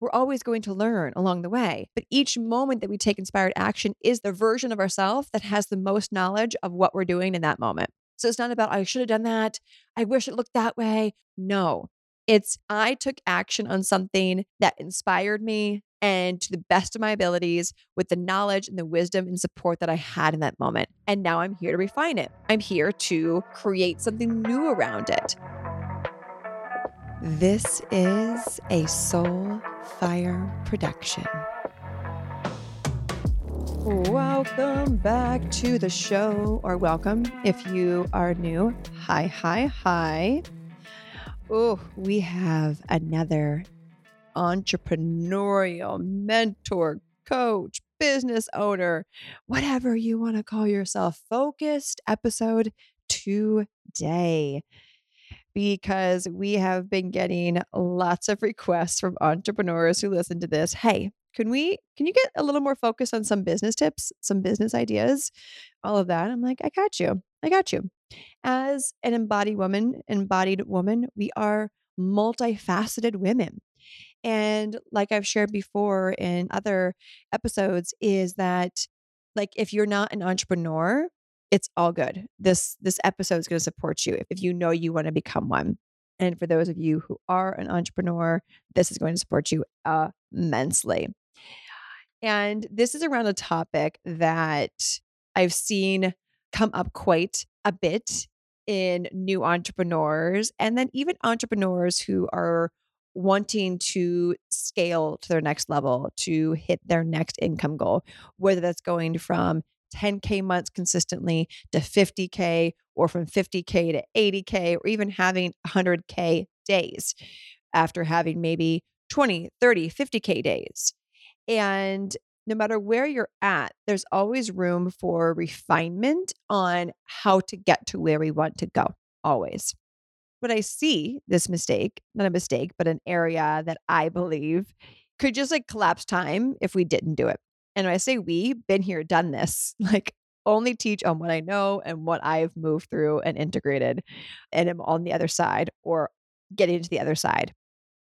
we're always going to learn along the way. But each moment that we take inspired action is the version of ourselves that has the most knowledge of what we're doing in that moment. So it's not about, I should have done that. I wish it looked that way. No, it's I took action on something that inspired me and to the best of my abilities with the knowledge and the wisdom and support that I had in that moment. And now I'm here to refine it. I'm here to create something new around it. This is a Soul Fire production. Welcome back to the show, or welcome if you are new. Hi, hi, hi. Oh, we have another entrepreneurial mentor, coach, business owner, whatever you want to call yourself, focused episode today. Because we have been getting lots of requests from entrepreneurs who listen to this. Hey, can we can you get a little more focus on some business tips some business ideas all of that i'm like i got you i got you as an embodied woman embodied woman we are multifaceted women and like i've shared before in other episodes is that like if you're not an entrepreneur it's all good this this episode is going to support you if you know you want to become one and for those of you who are an entrepreneur, this is going to support you immensely. And this is around a topic that I've seen come up quite a bit in new entrepreneurs and then even entrepreneurs who are wanting to scale to their next level to hit their next income goal, whether that's going from 10K months consistently to 50K or from 50K to 80K or even having 100K days after having maybe 20, 30, 50K days. And no matter where you're at, there's always room for refinement on how to get to where we want to go, always. But I see this mistake, not a mistake, but an area that I believe could just like collapse time if we didn't do it. And when I say we, been here, done this, like only teach on what I know and what I've moved through and integrated and am on the other side or getting to the other side.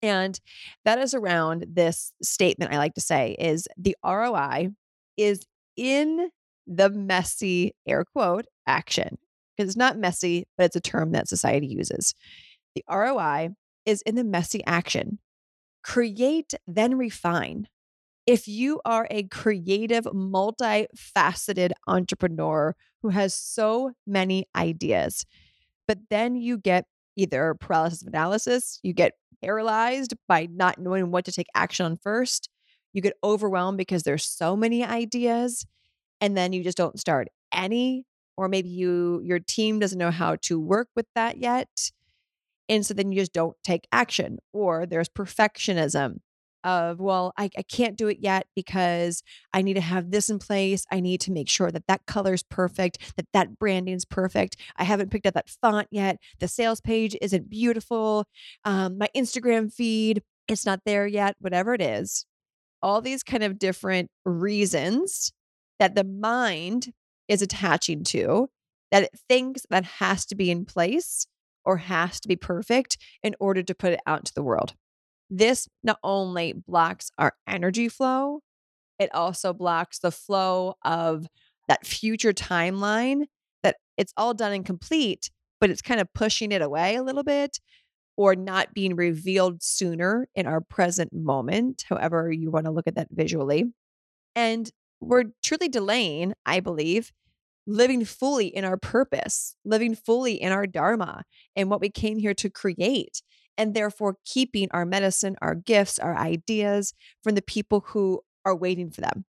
And that is around this statement I like to say is the ROI is in the messy air quote action. Because it's not messy, but it's a term that society uses. The ROI is in the messy action. Create, then refine. If you are a creative, multifaceted entrepreneur who has so many ideas, but then you get either paralysis of analysis, you get paralyzed by not knowing what to take action on first. You get overwhelmed because there's so many ideas and then you just don't start any or maybe you your team doesn't know how to work with that yet. And so then you just don't take action or there's perfectionism of well I, I can't do it yet because i need to have this in place. I need to make sure that that color's perfect that that branding's perfect. I haven't picked up that font yet. The sales page isn't beautiful. Um, my instagram feed it's not there yet whatever it is. All these kind of different reasons that the mind is attaching to that it thinks that has to be in place or has to be perfect in order to put it out into the world this not only blocks our energy flow, it also blocks the flow of that future timeline that it's all done and complete, but it's kind of pushing it away a little bit or not being revealed sooner in our present moment, however you want to look at that visually. And we're truly delaying, I believe, living fully in our purpose, living fully in our dharma and what we came here to create and therefore keeping our medicine, our gifts, our ideas from the people who are waiting for them,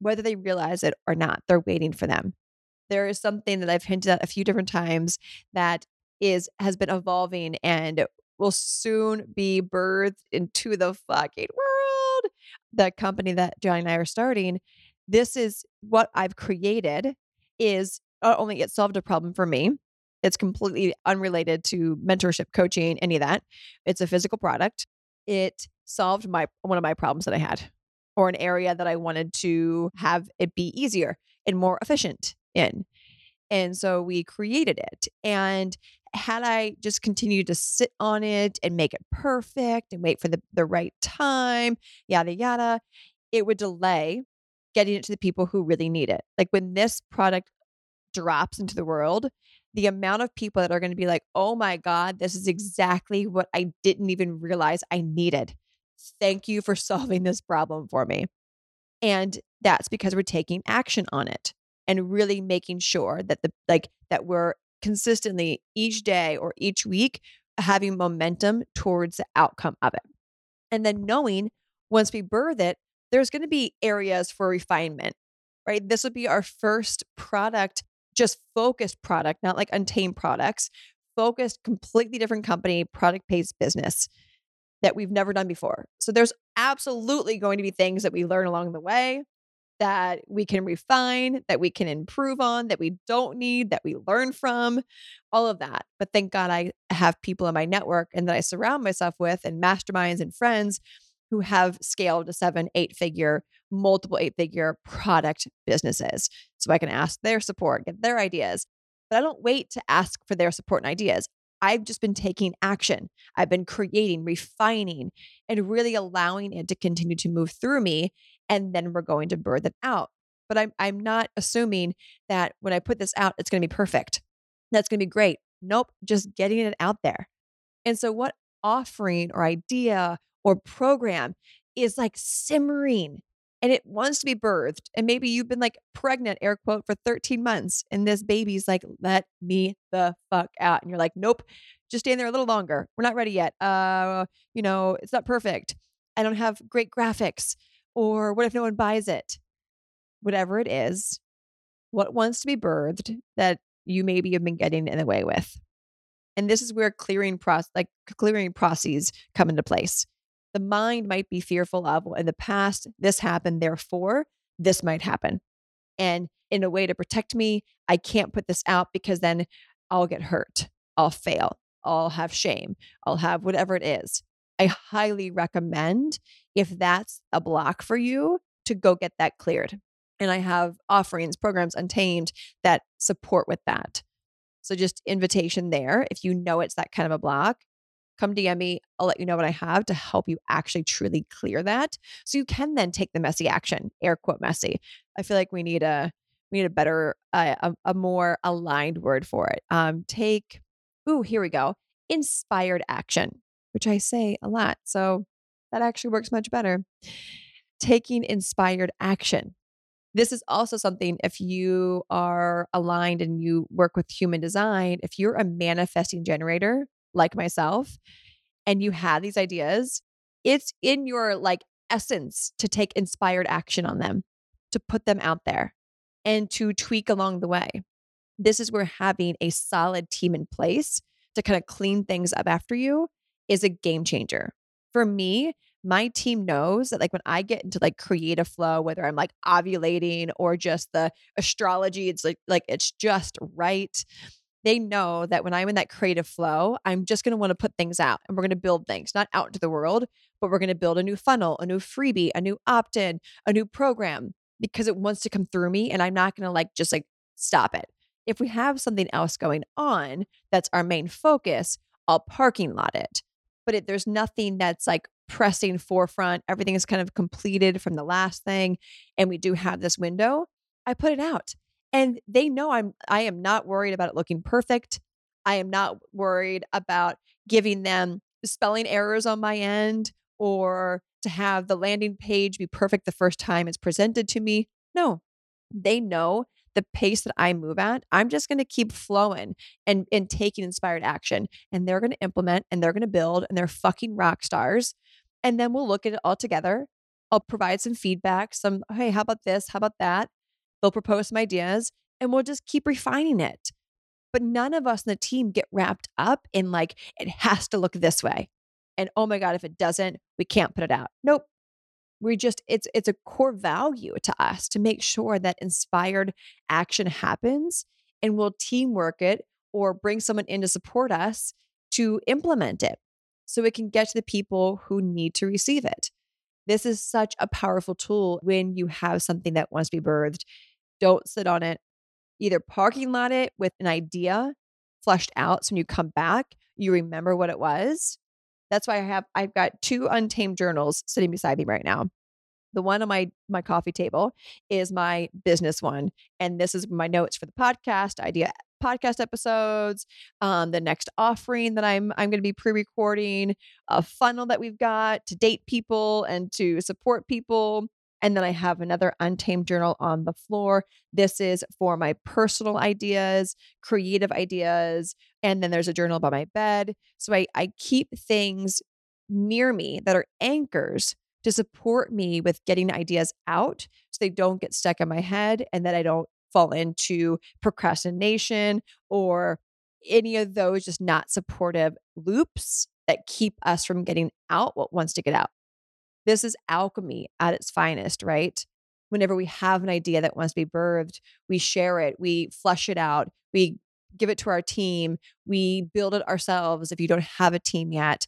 whether they realize it or not, they're waiting for them. There is something that I've hinted at a few different times that is has been evolving and will soon be birthed into the fucking world. The company that Johnny and I are starting, this is what I've created is not only it solved a problem for me, it's completely unrelated to mentorship, coaching, any of that. It's a physical product. It solved my one of my problems that I had or an area that I wanted to have it be easier and more efficient in. And so we created it. And had I just continued to sit on it and make it perfect and wait for the, the right time, yada, yada, it would delay getting it to the people who really need it. Like when this product drops into the world, the amount of people that are going to be like, oh my God, this is exactly what I didn't even realize I needed. Thank you for solving this problem for me. And that's because we're taking action on it and really making sure that the like that we're consistently each day or each week having momentum towards the outcome of it. And then knowing once we birth it, there's going to be areas for refinement, right? This would be our first product, just focused product, not like untamed products, focused, completely different company, product based business that we've never done before. So there's absolutely going to be things that we learn along the way that we can refine, that we can improve on, that we don't need, that we learn from, all of that. But thank God I have people in my network and that I surround myself with and masterminds and friends who have scaled to seven, eight figure, multiple eight figure product businesses. So I can ask their support, get their ideas. But I don't wait to ask for their support and ideas. I've just been taking action. I've been creating, refining, and really allowing it to continue to move through me. And then we're going to birth it out. But I'm, I'm not assuming that when I put this out, it's going to be perfect. That's going to be great. Nope, just getting it out there. And so, what offering or idea or program is like simmering and it wants to be birthed. And maybe you've been like pregnant, air quote, for 13 months, and this baby's like, let me the fuck out. And you're like, nope, just stand there a little longer. We're not ready yet. Uh, you know, it's not perfect. I don't have great graphics. Or what if no one buys it? Whatever it is, what wants to be birthed that you maybe have been getting in the way with. And this is where clearing process, like clearing processes come into place the mind might be fearful of well, in the past, this happened, therefore, this might happen. And in a way to protect me, I can't put this out because then I'll get hurt, I'll fail, I'll have shame, I'll have whatever it is. I highly recommend if that's a block for you to go get that cleared. And I have offerings, programs, Untamed that support with that. So just invitation there. If you know it's that kind of a block, come DM me. I'll let you know what I have to help you actually truly clear that. So you can then take the messy action, air quote messy. I feel like we need a we need a better uh, a, a more aligned word for it. Um take ooh, here we go. Inspired action, which I say a lot. So that actually works much better. Taking inspired action. This is also something if you are aligned and you work with human design, if you're a manifesting generator, like myself and you have these ideas, it's in your like essence to take inspired action on them, to put them out there and to tweak along the way. This is where having a solid team in place to kind of clean things up after you is a game changer. For me, my team knows that like when I get into like creative flow, whether I'm like ovulating or just the astrology, it's like like it's just right they know that when I'm in that creative flow, I'm just going to want to put things out and we're going to build things, not out into the world, but we're going to build a new funnel, a new freebie, a new opt in, a new program because it wants to come through me and I'm not going to like just like stop it. If we have something else going on that's our main focus, I'll parking lot it. But if there's nothing that's like pressing forefront, everything is kind of completed from the last thing, and we do have this window, I put it out and they know I'm I am not worried about it looking perfect. I am not worried about giving them spelling errors on my end or to have the landing page be perfect the first time it's presented to me. No. They know the pace that I move at, I'm just going to keep flowing and and taking inspired action and they're going to implement and they're going to build and they're fucking rock stars. And then we'll look at it all together. I'll provide some feedback, some hey, how about this? How about that? They'll propose some ideas and we'll just keep refining it. But none of us in the team get wrapped up in like, it has to look this way. And oh my God, if it doesn't, we can't put it out. Nope. We just, it's it's a core value to us to make sure that inspired action happens and we'll teamwork it or bring someone in to support us to implement it so it can get to the people who need to receive it. This is such a powerful tool when you have something that wants to be birthed don't sit on it. Either parking lot it with an idea flushed out. So when you come back, you remember what it was. That's why I have I've got two untamed journals sitting beside me right now. The one on my my coffee table is my business one, and this is my notes for the podcast idea podcast episodes, um, the next offering that I'm I'm going to be pre-recording, a funnel that we've got to date people and to support people. And then I have another untamed journal on the floor. This is for my personal ideas, creative ideas. And then there's a journal by my bed. So I, I keep things near me that are anchors to support me with getting ideas out so they don't get stuck in my head and that I don't fall into procrastination or any of those just not supportive loops that keep us from getting out what wants to get out. This is alchemy at its finest, right? Whenever we have an idea that wants to be birthed, we share it, we flush it out, we give it to our team, we build it ourselves if you don't have a team yet,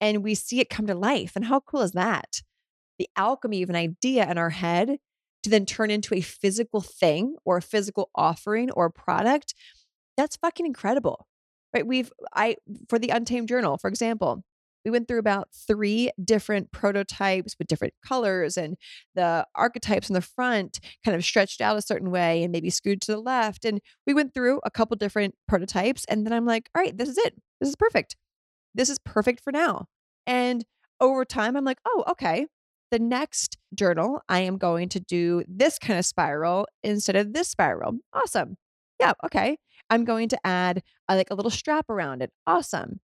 and we see it come to life. And how cool is that? The alchemy of an idea in our head to then turn into a physical thing or a physical offering or a product, that's fucking incredible. Right? We've I for the Untamed Journal, for example, we went through about three different prototypes with different colors and the archetypes in the front kind of stretched out a certain way and maybe screwed to the left and we went through a couple different prototypes and then i'm like all right this is it this is perfect this is perfect for now and over time i'm like oh okay the next journal, I am going to do this kind of spiral instead of this spiral. Awesome. Yeah, okay. I'm going to add a, like a little strap around it. Awesome.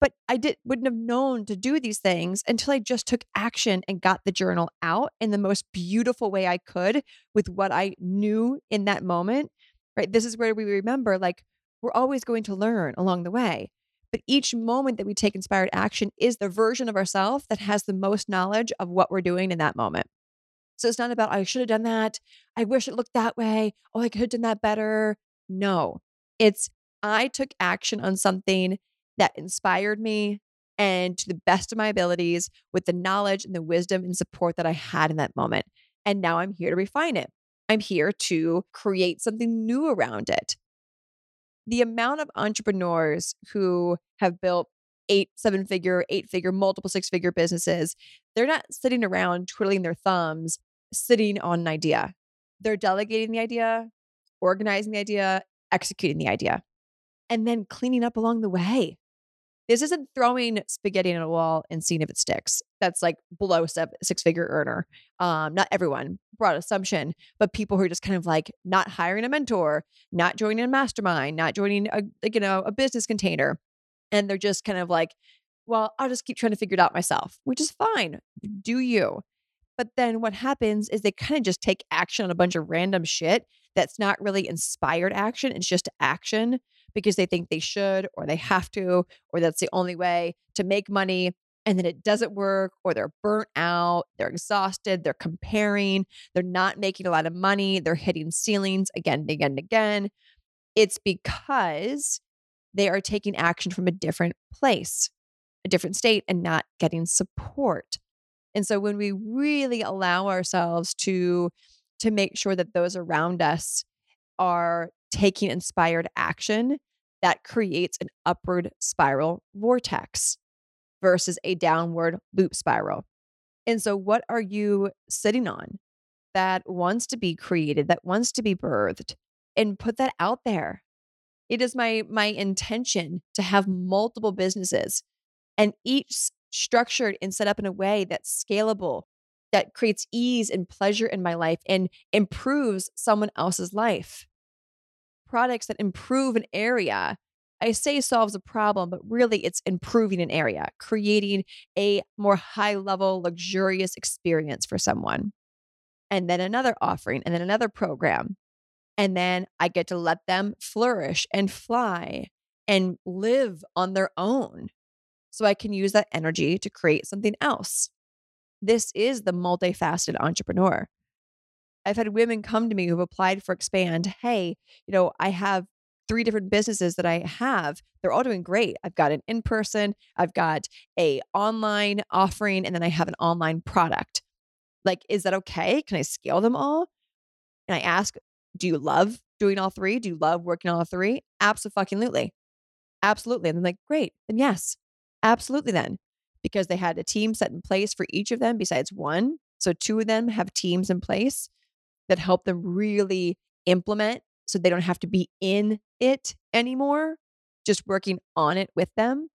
But I did wouldn't have known to do these things until I just took action and got the journal out in the most beautiful way I could with what I knew in that moment. Right? This is where we remember like we're always going to learn along the way. But each moment that we take inspired action is the version of ourselves that has the most knowledge of what we're doing in that moment. So it's not about, I should have done that. I wish it looked that way. Oh, I could have done that better. No, it's, I took action on something that inspired me and to the best of my abilities with the knowledge and the wisdom and support that I had in that moment. And now I'm here to refine it. I'm here to create something new around it the amount of entrepreneurs who have built eight, seven figure, eight figure, multiple six figure businesses, they're not sitting around twiddling their thumbs, sitting on an idea. They're delegating the idea, organizing the idea, executing the idea, and then cleaning up along the way. This isn't throwing spaghetti on a wall and seeing if it sticks. That's like below six figure earner. Um, not everyone, broad assumption, but people who are just kind of like not hiring a mentor, not joining a mastermind, not joining a you know a business container, and they're just kind of like, well, I'll just keep trying to figure it out myself, which is fine. Do you? But then what happens is they kind of just take action on a bunch of random shit that's not really inspired action. It's just action because they think they should or they have to, or that's the only way to make money. And then it doesn't work, or they're burnt out, they're exhausted, they're comparing, they're not making a lot of money, they're hitting ceilings again and again and again. It's because they are taking action from a different place, a different state, and not getting support. And so when we really allow ourselves to to make sure that those around us are taking inspired action that creates an upward spiral vortex versus a downward loop spiral. And so, what are you sitting on that wants to be created, that wants to be birthed, and put that out there? It is my my intention to have multiple businesses and each structured and set up in a way that's scalable, that creates ease and pleasure in my life and improves someone else's life products that improve an area. I say solves a problem, but really it's improving an area, creating a more high level, luxurious experience for someone. And then another offering, and then another program. And then I get to let them flourish and fly and live on their own. So I can use that energy to create something else. This is the multifaceted entrepreneur. I've had women come to me who've applied for Expand. Hey, you know, I have three different businesses that I have. They're all doing great. I've got an in-person, I've got a online offering, and then I have an online product. Like, is that okay? Can I scale them all? And I ask, do you love doing all three? Do you love working on all three? Absolutely. Absolutely. And I'm like, great. Then yes, absolutely then. Because they had a team set in place for each of them besides one. So two of them have teams in place that help them really implement so they don't have to be in it anymore, just working on it with them.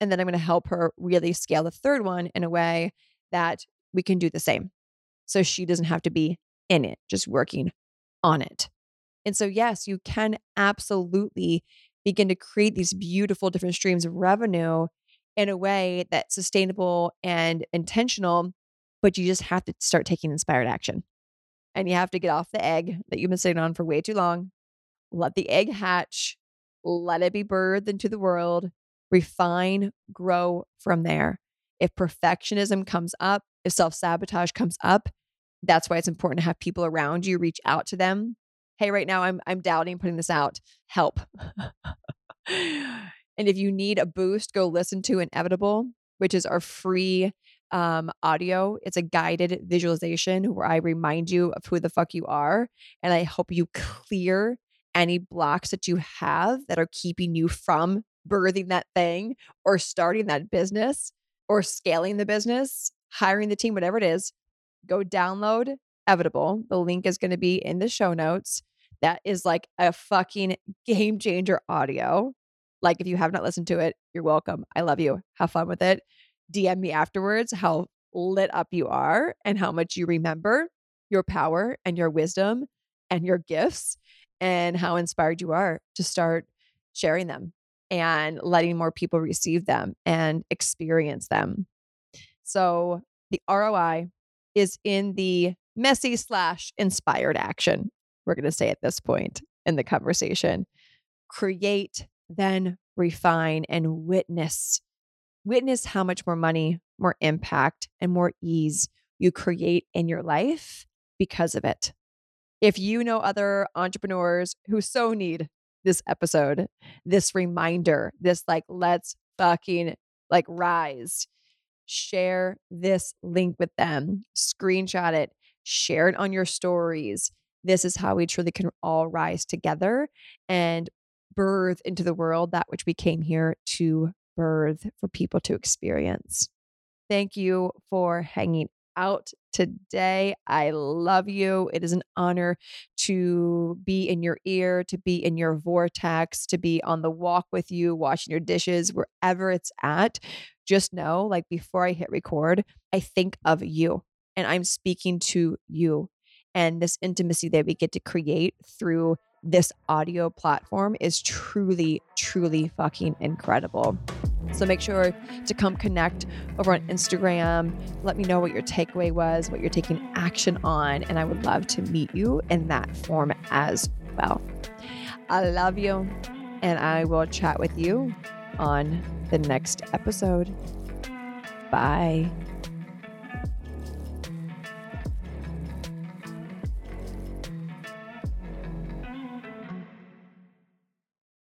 And then I'm going to help her really scale the third one in a way that we can do the same. So she doesn't have to be in it, just working on it. And so, yes, you can absolutely begin to create these beautiful different streams of revenue in a way that's sustainable and intentional, but you just have to start taking inspired action. And you have to get off the egg that you've been sitting on for way too long. Let the egg hatch, let it be birthed into the world, refine, grow from there. If perfectionism comes up, if self sabotage comes up, that's why it's important to have people around you reach out to them. Hey, right now I'm I'm doubting putting this out. Help. and if you need a boost, go listen to Inevitable, which is our free um, audio. It's a guided visualization where I remind you of who the fuck you are. And I help you clear any blocks that you have that are keeping you from birthing that thing or starting that business or scaling the business, hiring the team, whatever it is. Go download Evitable. The link is going to be in the show notes. That is like a fucking game changer audio. Like, if you have not listened to it, you're welcome. I love you. Have fun with it. DM me afterwards how lit up you are and how much you remember your power and your wisdom and your gifts and how inspired you are to start sharing them and letting more people receive them and experience them. So the ROI is in the messy slash inspired action. We're going to say at this point in the conversation create, then refine and witness witness how much more money, more impact, and more ease you create in your life because of it. If you know other entrepreneurs who so need this episode, this reminder, this like, let's fucking like rise, share this link with them, screenshot it, share it on your stories. This is how we truly can all rise together and birth into the world that which we came here to birth for people to experience. Thank you for hanging out today. I love you. It is an honor to be in your ear, to be in your vortex, to be on the walk with you, washing your dishes, wherever it's at. Just know, like before I hit record, I think of you and I'm speaking to you. And this intimacy that we get to create through this audio platform is truly, truly fucking incredible. So make sure to come connect over on Instagram. Let me know what your takeaway was, what you're taking action on, and I would love to meet you in that form as well. I love you, and I will chat with you on the next episode. Bye.